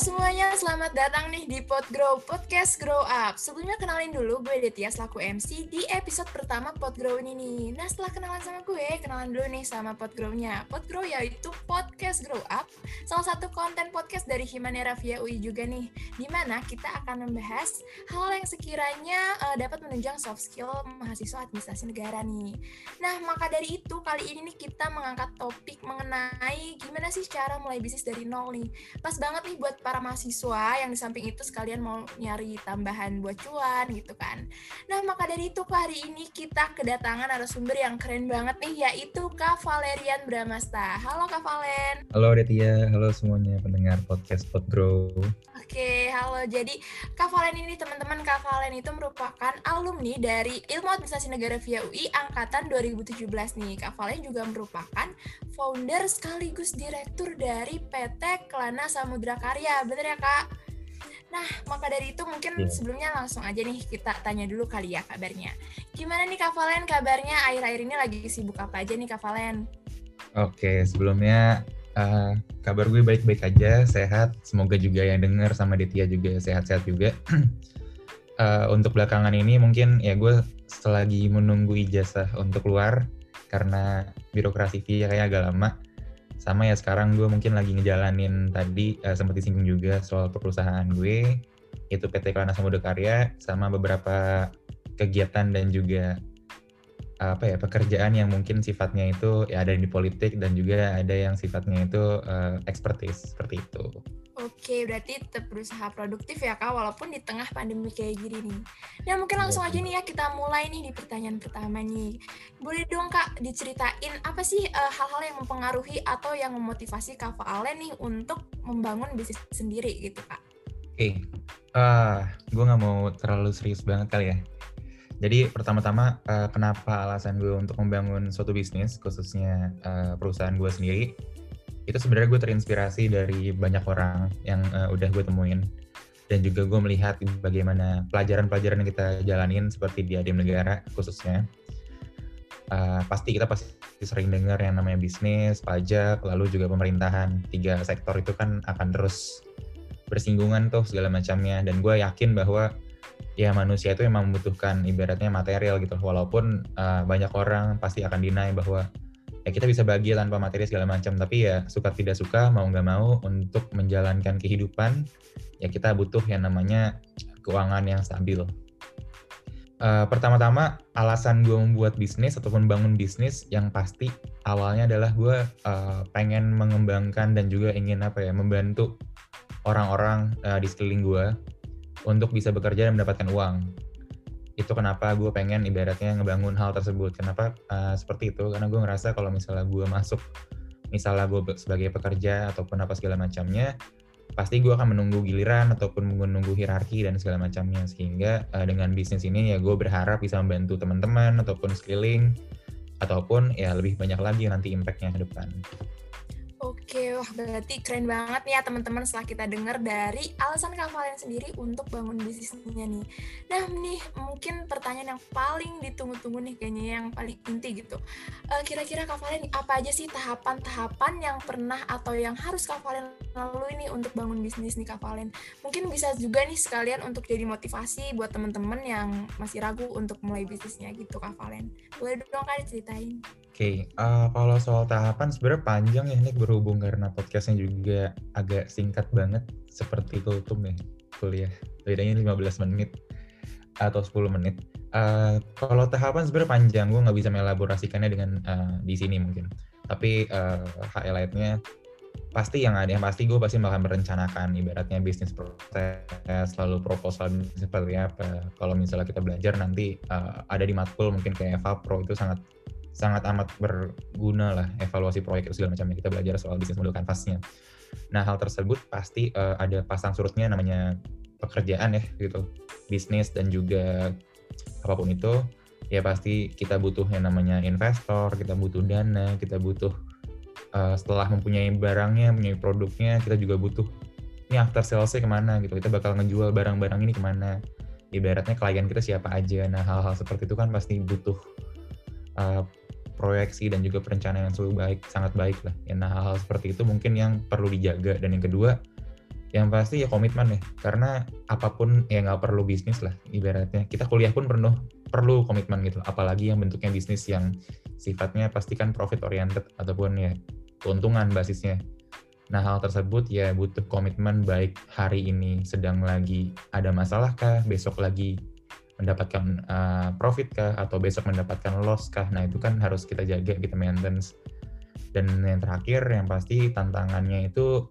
semuanya, selamat datang nih di Podgrow Podcast Grow Up. Sebelumnya kenalin dulu, gue Detia selaku MC di episode pertama Podgrow ini nih. Nah setelah kenalan sama gue, kenalan dulu nih sama Podgrow-nya. Podgrow yaitu Podcast Grow Up, salah satu konten podcast dari Himanera via UI juga nih. Di mana kita akan membahas hal yang sekiranya uh, dapat menunjang soft skill mahasiswa administrasi negara nih. Nah maka dari itu, kali ini nih kita mengangkat topik mengenai gimana sih cara mulai bisnis dari nol nih. Pas banget nih buat para mahasiswa yang di samping itu sekalian mau nyari tambahan buat cuan gitu kan. Nah, maka dari itu hari ini kita kedatangan narasumber yang keren banget nih yaitu Kak Valerian Bramasta. Halo Kak Valen. Halo Detia, halo semuanya pendengar podcast Podgrow. Oke, halo. Jadi Kak Valen ini teman-teman Kak Valen itu merupakan alumni dari Ilmu Administrasi Negara via UI angkatan 2017 nih. Kak Valen juga merupakan founder sekaligus direktur dari PT Kelana Samudra Karya ya, bener ya kak? Nah, maka dari itu mungkin yeah. sebelumnya langsung aja nih kita tanya dulu kali ya kabarnya. Gimana nih Kak Valen kabarnya akhir-akhir ini lagi sibuk apa aja nih Kak Valen? Oke, sebelumnya uh, kabar gue baik-baik aja, sehat. Semoga juga yang denger sama Detia juga sehat-sehat juga. uh, untuk belakangan ini mungkin ya gue selagi menunggu ijazah untuk keluar karena birokrasi via kayak agak lama sama ya sekarang gue mungkin lagi ngejalanin tadi uh, sempat disinggung juga soal perusahaan gue itu PT Kelana Samudra Karya sama beberapa kegiatan dan juga apa ya pekerjaan yang mungkin sifatnya itu ya ada di politik dan juga ada yang sifatnya itu uh, expertise seperti itu. Oke, berarti tetap berusaha produktif ya Kak, walaupun di tengah pandemi kayak gini nih. Nah mungkin langsung aja nih ya kita mulai nih di pertanyaan pertama nih. Boleh dong Kak diceritain apa sih uh, hal-hal yang mempengaruhi atau yang memotivasi Kak Valen nih untuk membangun bisnis sendiri gitu Kak? Oke, okay. uh, gue nggak mau terlalu serius banget kali ya. Jadi pertama-tama uh, kenapa alasan gue untuk membangun suatu bisnis khususnya uh, perusahaan gue sendiri itu sebenarnya gue terinspirasi dari banyak orang yang uh, udah gue temuin. Dan juga gue melihat bagaimana pelajaran-pelajaran yang kita jalanin seperti di Adim Negara khususnya. Uh, pasti kita pasti sering dengar yang namanya bisnis, pajak, lalu juga pemerintahan. Tiga sektor itu kan akan terus bersinggungan tuh segala macamnya. Dan gue yakin bahwa ya manusia itu memang membutuhkan ibaratnya material gitu. Walaupun uh, banyak orang pasti akan deny bahwa ya kita bisa bahagia tanpa materi segala macam tapi ya suka tidak suka mau nggak mau untuk menjalankan kehidupan ya kita butuh yang namanya keuangan yang stabil uh, pertama-tama alasan gue membuat bisnis ataupun bangun bisnis yang pasti awalnya adalah gue uh, pengen mengembangkan dan juga ingin apa ya membantu orang-orang uh, di sekeliling gue untuk bisa bekerja dan mendapatkan uang. Itu kenapa gue pengen ibaratnya ngebangun hal tersebut. Kenapa uh, seperti itu? Karena gue ngerasa kalau misalnya gue masuk, misalnya gue sebagai pekerja ataupun apa segala macamnya, pasti gue akan menunggu giliran ataupun menunggu hierarki dan segala macamnya. Sehingga uh, dengan bisnis ini ya gue berharap bisa membantu teman-teman ataupun skilling ataupun ya lebih banyak lagi nanti impactnya ke depan. Oke, wah berarti keren banget nih ya teman-teman setelah kita dengar dari alasan Kak Valen sendiri untuk bangun bisnisnya nih. Nah nih mungkin pertanyaan yang paling ditunggu-tunggu nih kayaknya yang paling inti gitu. Uh, kira-kira Kak Valen apa aja sih tahapan-tahapan yang pernah atau yang harus Kak Valen lalui nih untuk bangun bisnis nih Kak Valen? Mungkin bisa juga nih sekalian untuk jadi motivasi buat teman-teman yang masih ragu untuk mulai bisnisnya gitu Kak Valen. Boleh dong Kak diceritain? Oke, okay. uh, eh, kalau soal tahapan sebenarnya panjang ya ini berhubung karena podcastnya juga agak singkat banget seperti kultum ya kuliah. Bedanya 15 menit atau 10 menit. Uh, kalau tahapan sebenarnya panjang, gue nggak bisa melaborasikannya dengan uh, di sini mungkin. Tapi uh, highlightnya pasti yang ada yang pasti gue pasti bakal merencanakan ibaratnya bisnis proses lalu proposal seperti apa kalau misalnya kita belajar nanti uh, ada di matkul mungkin kayak Eva Pro itu sangat sangat amat berguna lah evaluasi proyek itu segala macamnya. Kita belajar soal bisnis model kanvasnya. Nah hal tersebut pasti uh, ada pasang surutnya namanya pekerjaan ya gitu. Bisnis dan juga apa pun itu ya pasti kita butuh yang namanya investor kita butuh dana kita butuh uh, setelah mempunyai barangnya mempunyai produknya kita juga butuh ini after salesnya ke mana? Gitu. Kita bakal ngejual barang-barang ini ke mana? Ibaratnya klien kita siapa aja. Nah hal-hal seperti itu kan pasti butuh uh, proyeksi dan juga perencanaan yang selalu baik, sangat baik lah. Ya, nah hal-hal seperti itu mungkin yang perlu dijaga. Dan yang kedua yang pasti ya komitmen ya. Karena apa pun ya nggak perlu bisnis lah ibaratnya. Kita kuliah pun penuh perlu komitmen gitu. Apalagi yang bentuknya bisnis yang sifatnya pastikan profit oriented ataupun ya keuntungan basisnya. Nah hal tersebut ya butuh komitmen baik hari ini sedang lagi ada masalah kah besok lagi mendapatkan uh, profit kah? Atau besok mendapatkan loss kah? Nah itu kan harus kita jaga kita maintenance. Dan yang terakhir yang pasti tantangannya itu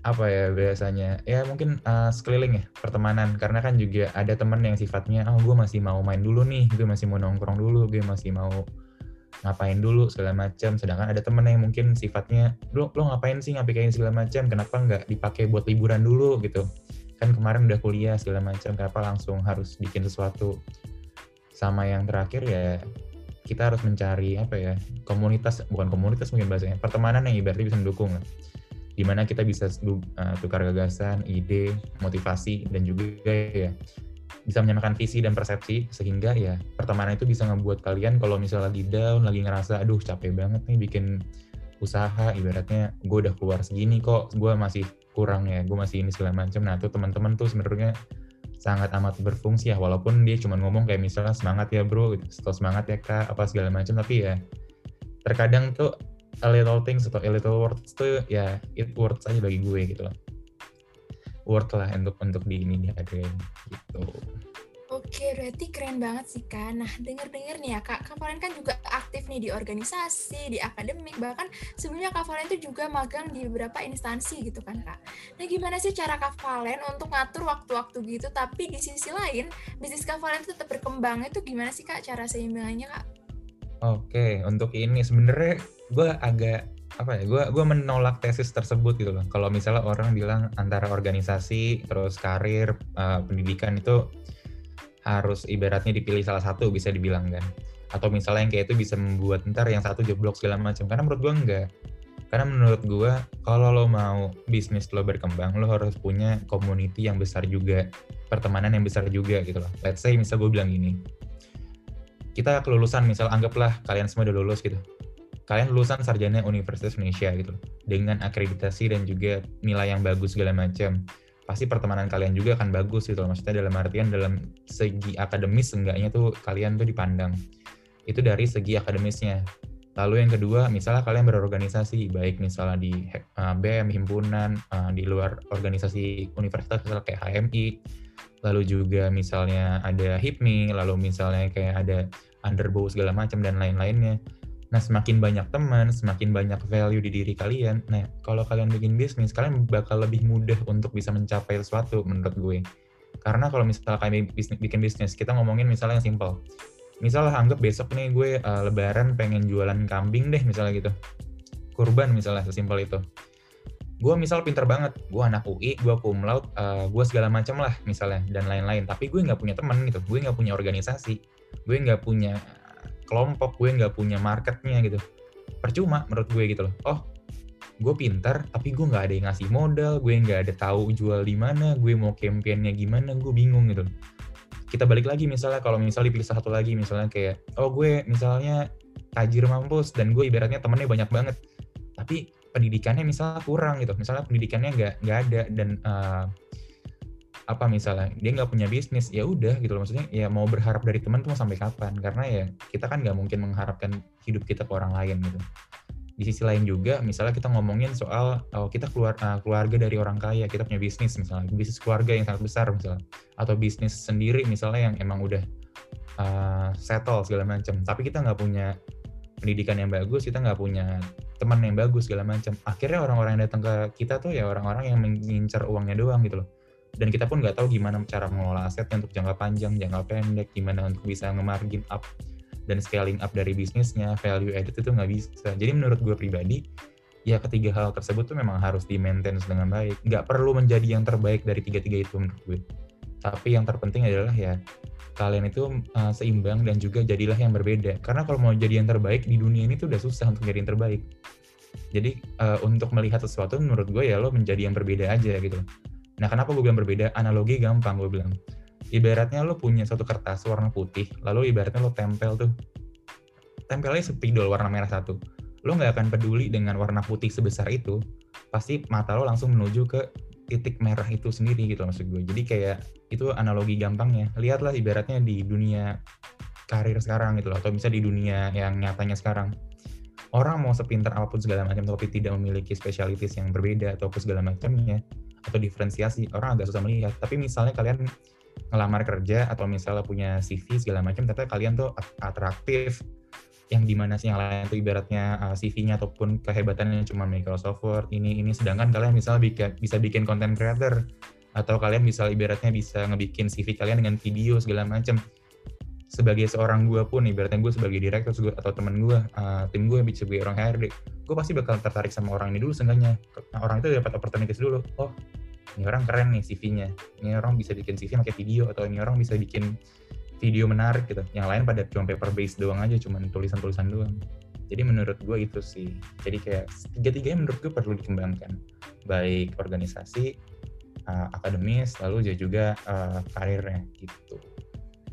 apa ya biasanya? Ya mungkin uh, sekeliling ya pertemanan. Karena kan juga ada temen yang sifatnya oh gue masih mau main dulu nih gue masih mau nongkrong dulu gue masih mau ngapain dulu segala macam sedangkan ada temen yang mungkin sifatnya lo lo ngapain sih ngapain segala macam kenapa nggak dipakai buat liburan dulu? Gitu kan kemarin udah kuliah segala macam kenapa langsung harus bikin sesuatu? Sama yang terakhir ya kita harus mencari apa ya komunitas bukan komunitas mungkin bahasanya pertemanan yang ibaratnya bisa mendukung. Lah di mana kita bisa uh, tukar gagasan, ide, motivasi, dan juga ya bisa menyamakan visi dan persepsi sehingga ya pertemanan itu bisa ngebuat kalian kalau misalnya lagi down, lagi ngerasa aduh capek banget nih bikin usaha ibaratnya gue udah keluar segini kok gue masih kurang ya gue masih ini segala macam nah tuh teman-teman tuh sebenarnya sangat amat berfungsi ya walaupun dia cuma ngomong kayak misalnya semangat ya bro gitu. Semangat ya kak apa segala macam tapi ya terkadang tuh a little things atau a little words itu ya it worth aja bagi gue gitu loh. Worth lah untuk untuk di ini diadain gitu Oke, berarti keren banget sih Kak. Nah, denger-denger nih ya Kak, Kak Valen kan juga aktif nih di organisasi, di akademik, bahkan sebelumnya Kak Valen itu juga magang di beberapa instansi gitu kan Kak. Nah, gimana sih cara Kak Valen untuk ngatur waktu-waktu gitu, tapi di sisi lain, bisnis Kak Valen tetap berkembang, itu gimana sih Kak cara seimbangannya Kak? Oke, untuk ini sebenarnya gue agak apa ya gue gue menolak tesis tersebut gitu loh kalau misalnya orang bilang antara organisasi terus karir uh, pendidikan itu harus ibaratnya dipilih salah satu bisa dibilang kan. Atau misalnya yang kayak itu bisa membuat ntar yang satu jeblok segala macam. Karena menurut gue enggak. Karena menurut gue kalau lo mau bisnis lo berkembang lo harus punya community yang besar juga. Pertemanan yang besar juga gitu loh. Let's say misal gue bilang gini. Kita kelulusan misal anggaplah kalian semua udah lulus gitu. Kalian lulusan sarjana Universitas Indonesia gitu dengan akreditasi dan juga nilai yang bagus segala macam pasti pertemanan kalian juga akan bagus gitu maksudnya dalam artian dalam segi akademis enggaknya tuh kalian tuh dipandang. Itu dari segi akademisnya. Lalu yang kedua misalnya kalian berorganisasi baik misalnya di uh, himpunan uh, di luar organisasi universitas misalnya kayak HMI lalu juga misalnya ada HIPMI lalu misalnya kayak ada underbow segala macam dan lain-lainnya Nah, semakin banyak teman, semakin banyak value di diri kalian. Nah, kalau kalian bikin bisnis, kalian bakal lebih mudah untuk bisa mencapai sesuatu menurut gue. Karena kalau misalnya kalian bikin bisnis, kita ngomongin misalnya yang simple. Misalnya anggap besok nih gue uh, lebaran pengen jualan kambing deh misalnya gitu. Kurban misalnya sesimpel itu. Gue misal pinter banget, gue anak UI, gue cum laude, uh, gue segala macam lah misalnya dan lain-lain. Tapi gue nggak punya teman gitu, gue nggak punya organisasi, gue nggak punya kelompok gue nggak punya marketnya gitu. Percuma menurut gue gitu loh. Oh gue pintar tapi gue nggak ada yang ngasih modal gue nggak ada tahu jual di mana gue mau campaignnya gimana gue bingung gitu kita balik lagi misalnya kalau misalnya dipilih satu lagi misalnya kayak oh gue misalnya tajir mampus dan gue ibaratnya temennya banyak banget. Tapi pendidikannya misalnya kurang gitu. Misalnya pendidikannya nggak nggak ada dan uh, apa misalnya dia nggak punya bisnis ya udah gitu loh. Maksudnya ya mau berharap dari teman tuh sampai kapan? Karena ya kita kan nggak mungkin mengharapkan hidup kita ke orang lain gitu. Di sisi lain juga misalnya kita ngomongin soal oh, kita keluar uh, keluarga dari orang kaya kita punya bisnis misalnya bisnis keluarga yang sangat besar misalnya atau bisnis sendiri misalnya yang emang udah uh, settle segala macam. Tapi kita nggak punya pendidikan yang bagus kita nggak punya teman yang bagus segala macam. Akhirnya orang-orang yang datang ke kita tuh ya orang-orang yang mengincar uangnya doang gitu loh dan kita pun nggak tahu gimana cara mengelola asetnya untuk jangka panjang, jangka pendek, gimana untuk bisa nge-margin up dan scaling up dari bisnisnya, value added itu nggak bisa. Jadi menurut gue pribadi, ya ketiga hal tersebut tuh memang harus di maintain dengan baik. Nggak perlu menjadi yang terbaik dari tiga-tiga itu menurut gue. Tapi yang terpenting adalah ya kalian itu uh, seimbang dan juga jadilah yang berbeda. Karena kalau mau jadi yang terbaik di dunia ini tuh udah susah untuk jadi yang terbaik. Jadi uh, untuk melihat sesuatu menurut gue ya lo menjadi yang berbeda aja gitu. Nah, kenapa gue bilang berbeda? Analogi gampang gue bilang. Ibaratnya lo punya satu kertas warna putih, lalu ibaratnya lo tempel tuh. Tempelnya spidol warna merah satu. Lo nggak akan peduli dengan warna putih sebesar itu, pasti mata lo langsung menuju ke titik merah itu sendiri gitu maksud gue. Jadi kayak itu analogi gampangnya. Lihatlah ibaratnya di dunia karir sekarang gitu loh, atau bisa di dunia yang nyatanya sekarang. Orang mau sepintar apa pun segala macam tapi tidak memiliki spesialitas yang berbeda atau segala macamnya atau diferensiasi, orang agak susah melihat. Tapi misalnya kalian ngelamar kerja atau misalnya punya CV segala macam, tapi kalian tuh atraktif, yang di mana sih yang lain tuh ibaratnya uh, CV-nya ataupun kehebatannya cuma Microsoft Word ini ini. Sedangkan kalian misalnya bisa, bisa bikin content creator. Atau kalian bisa ibaratnya bisa ngebikin CV kalian dengan video segala macam. Sebagai seorang gue pun ibaratnya gue sebagai direktur atau temen gue uh, tim gue bisa sebagai orang HRD gue pasti bakal tertarik sama orang ini dulu seenggaknya. Orang itu dapat opportunities dulu. Oh ini orang keren nih CV-nya ini orang bisa bikin CV pakai video atau ini orang bisa bikin video menarik gitu. Yang lain pada cuma paper base doang aja, cuma tulisan-tulisan doang. Jadi menurut gue itu sih. Jadi kayak tiga-tiganya menurut gue perlu dikembangkan. Baik organisasi, uh, akademis, lalu juga uh, karirnya gitu.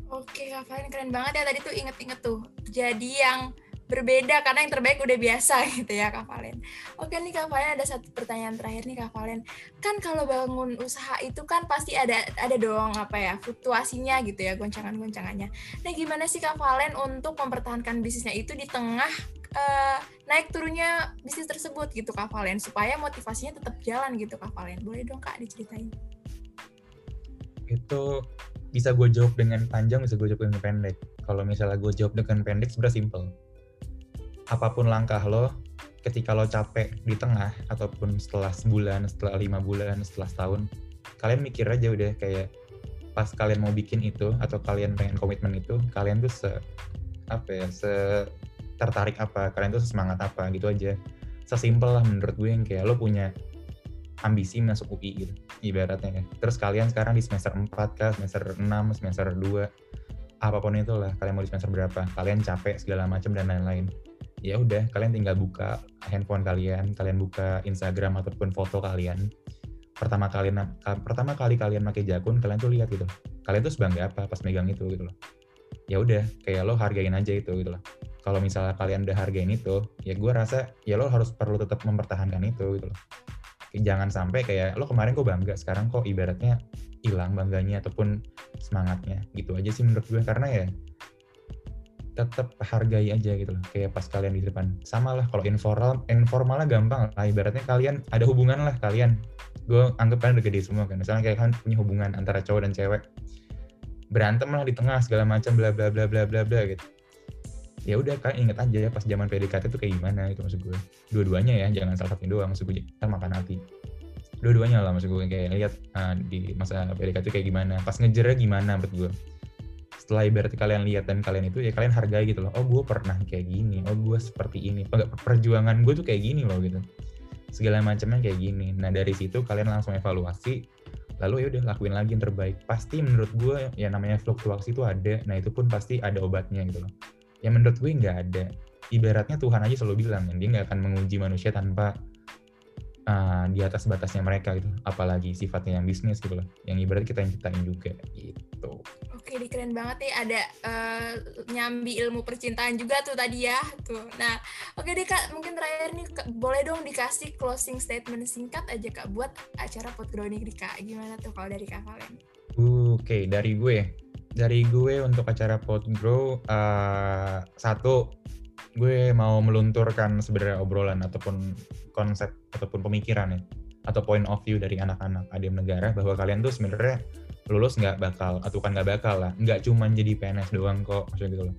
Oke, Kak keren banget ya tadi tuh inget-inget tuh. Jadi yang berbeda karena yang terbaik udah biasa gitu ya Kak Valen. Oke nih Kak Valen ada satu pertanyaan terakhir nih Kak Valen. Kan kalau bangun usaha itu kan pasti ada ada dong apa ya fluktuasinya gitu ya goncangan-goncangannya. Nah gimana sih Kak Valen untuk mempertahankan bisnisnya itu di tengah uh, naik turunnya bisnis tersebut gitu Kak Valen supaya motivasinya tetap jalan gitu Kak Valen. Boleh dong Kak diceritain? Itu bisa gue jawab dengan panjang, bisa gue jawab dengan pendek. Kalau misalnya gue jawab dengan pendek, sebenarnya simple apa pun langkah lo ketika lo capek di tengah ataupun setelah sebulan setelah lima bulan setelah setahun kalian mikir aja udah kayak pas kalian mau bikin itu atau kalian pengen komitmen itu kalian tuh se apa ya se tertarik apa kalian tuh semangat apa gitu aja sesimpel lah menurut gue yang kayak lo punya ambisi masuk UI gitu ibaratnya ya. terus kalian sekarang di semester 4 kah semester 6 semester 2 apa pun itu lah kalian mau di semester berapa kalian capek segala macam dan lain-lain ya udah kalian tinggal buka handphone kalian kalian buka Instagram ataupun foto kalian. Pertama kali pertama kali kalian pakai jakun kalian tuh lihat gitu. Kalian tuh sebangga apa pas megang itu gitu loh. Ya udah kayak lo hargain aja itu gitu loh. Kalau misalnya kalian udah hargain itu ya gue rasa ya lo harus perlu tetap mempertahankan itu gitu loh. Jangan sampai kayak lo kemarin kok bangga sekarang kok ibaratnya hilang bangganya ataupun semangatnya. Gitu aja sih menurut gue karena ya tetap hargai aja gitu loh kayak pas kalian di depan. Sama lah kalau informal informalnya gampang lah ibaratnya kalian ada hubungan lah kalian. Gue anggap kalian udah gede semua kan misalnya kayak kalian punya hubungan antara cowok dan cewek. Berantem lah di tengah segala macam bla bla bla bla bla bla gitu. Ya udah kalian inget aja ya pas zaman PDKT itu kayak gimana gitu maksud gue dua-duanya ya jangan salah satu doang maksud gue kita makan hati. Dua-duanya lah maksud gue kayak lihat uh, di masa PDKT kayak gimana pas ngejernya gimana buat gue setelah ibarat kalian lihat dan kalian itu ya kalian hargai gitu loh oh gue pernah kayak gini oh gue seperti ini perjuangan gue tuh kayak gini loh gitu. Segala macamnya kayak gini. Nah dari situ kalian langsung evaluasi lalu ya udah lakuin lagi yang terbaik. Pasti menurut gue ya namanya fluktuasi itu ada nah itu pun pasti ada obatnya gitu loh. Ya menurut gue nggak ada. Ibaratnya Tuhan aja selalu bilang dia nggak akan menguji manusia tanpa uh, di atas batasnya mereka gitu apalagi sifatnya yang bisnis gitu loh yang ibarat kita yang ciptain juga gitu Oke, di keren banget nih ada uh, nyambi ilmu percintaan juga tuh tadi ya. Tuh. Nah, oke deh Kak, mungkin terakhir nih boleh dong dikasih closing statement singkat aja Kak buat acara Potgrow nih Kak. Gimana tuh kalau dari Kak Valen? Oke, okay, dari gue. Dari gue untuk acara Potgrow uh, satu gue mau melunturkan sebenarnya obrolan ataupun konsep ataupun pemikiran ya atau point of view dari anak-anak adem negara bahwa kalian tuh sebenarnya lulus nggak bakal atau kan nggak bakal lah. Nggak cuma jadi PNS doang kok maksudnya gitu loh.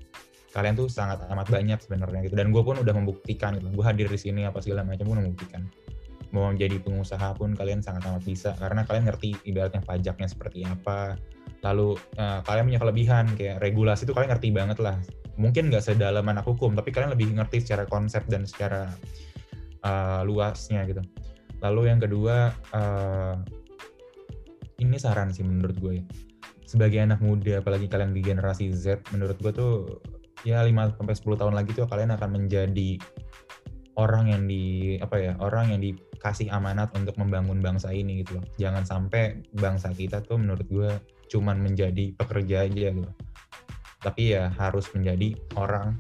Kalian tuh sangat amat banyak sebenarnya gitu. Dan gue pun udah membuktikan gitu. Gue hadir di sini apa segala macam pun membuktikan. Mau jadi pengusaha pun kalian sangat amat bisa. Karena kalian ngerti ibaratnya pajaknya seperti apa. Lalu uh, kalian punya kelebihan kayak regulasi itu kalian ngerti banget lah mungkin nggak sedalam anak hukum tapi kalian lebih ngerti secara konsep dan secara uh, luasnya gitu lalu yang kedua uh, ini saran sih menurut gue ya. Sebagai anak muda, apalagi kalian di generasi Z, menurut gue tuh ya 5 sampai 10 tahun lagi tuh kalian akan menjadi orang yang di apa ya, orang yang dikasih amanat untuk membangun bangsa ini gitu loh. Jangan sampai bangsa kita tuh menurut gue cuman menjadi pekerja aja gitu. Tapi ya harus menjadi orang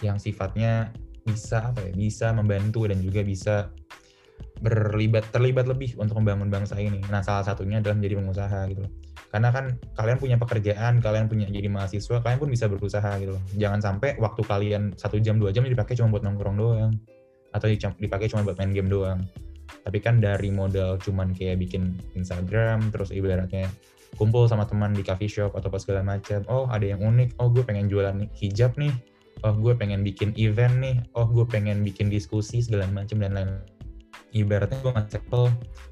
yang sifatnya bisa apa ya, bisa membantu dan juga bisa berlibat terlibat lebih untuk membangun bangsa ini. Nah, salah satunya adalah menjadi pengusaha gitu loh. Karena kan kalian punya pekerjaan, kalian punya jadi mahasiswa, kalian pun bisa berusaha gitu loh. Jangan sampai waktu kalian satu jam dua jam dipakai cuma buat nongkrong doang, atau dipakai cuma buat main game doang. Tapi kan dari modal cuman kayak bikin Instagram, terus ibaratnya kumpul sama teman di coffee shop atau apa segala macam. Oh ada yang unik, oh gue pengen jualan hijab nih, oh gue pengen bikin event nih, oh gue pengen bikin diskusi segala macam dan lain-lain ibaratnya gue nggak simple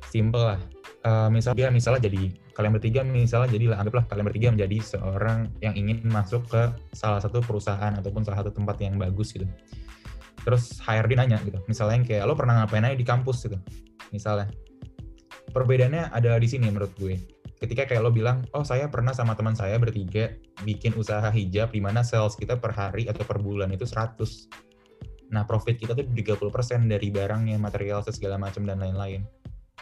simple lah. Uh, misalnya misalnya jadi kalian bertiga misalnya jadi lah anggaplah kalian bertiga menjadi seorang yang ingin masuk ke salah satu perusahaan ataupun salah satu tempat yang bagus gitu. Terus HRD nanya gitu. Misalnya yang kayak lo pernah ngapain aja di kampus? gitu. Misalnya. Perbedaannya ada di sini menurut gue ketika kayak lo bilang oh saya pernah sama teman saya bertiga bikin usaha hijab di mana sales kita per hari atau per bulan itu 100 Nah, profit kita tuh 30% dari barangnya, material, segala macam dan lain-lain.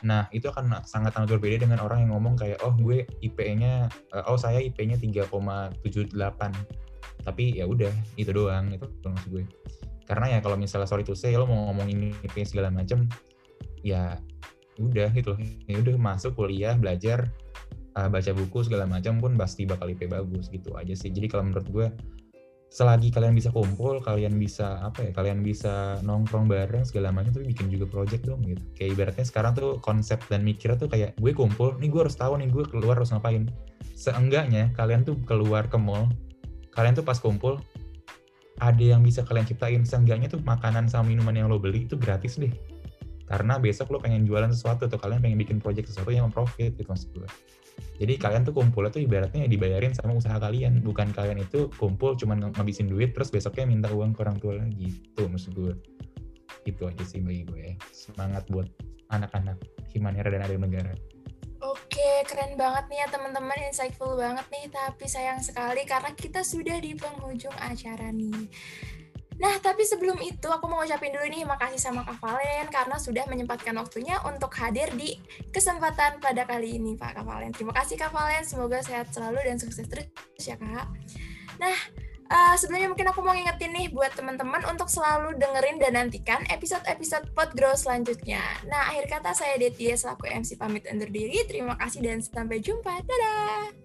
Nah, itu akan sangat-sangat berbeda dengan orang yang ngomong kayak, oh gue IP-nya, eh, oh saya IP-nya 3,78. Tapi ya udah, itu doang, itu maksud gue. Karena ya kalau misalnya sorry to say, lo mau ngomongin IP segala macam, ya udah gitu. Ya udah masuk kuliah, belajar, uh, baca buku segala macam pun pasti bakal IP bagus gitu aja sih. Jadi kalau menurut gue, selagi kalian bisa kumpul, kalian bisa apa ya, kalian bisa nongkrong bareng segala macam tapi bikin juga project dong gitu. Kayak ibaratnya sekarang tuh konsep dan mikirnya tuh kayak gue kumpul, nih gue harus tahu nih gue keluar harus ngapain. Seenggaknya kalian tuh keluar ke mall, kalian tuh pas kumpul ada yang bisa kalian ciptain. Seenggaknya tuh makanan sama minuman yang lo beli itu gratis deh. Karena besok lo pengen jualan sesuatu atau kalian pengen bikin project sesuatu yang profit gitu maksud gue. Jadi kalian tuh kumpulnya tuh ibaratnya dibayarin sama usaha kalian, bukan kalian itu kumpul cuman ngabisin duit terus besoknya minta uang ke orang tua lagi. Itu maksud gue. Itu aja sih bagi gue. Semangat buat anak-anak Himanera dan Adil Negara. Oke, keren banget nih ya teman-teman, insightful banget nih. Tapi sayang sekali karena kita sudah di penghujung acara nih. Nah, tapi sebelum itu aku mau ngucapin dulu nih makasih sama Kak Valen karena sudah menyempatkan waktunya untuk hadir di kesempatan pada kali ini Pak Kak Valen. Terima kasih Kak Valen, semoga sehat selalu dan sukses terus ya Kak. Nah, uh, sebelumnya mungkin aku mau ngingetin nih buat teman-teman untuk selalu dengerin dan nantikan episode-episode Podgrow selanjutnya. Nah, akhir kata saya Detia selaku MC pamit undur diri. Terima kasih dan sampai jumpa. Dadah!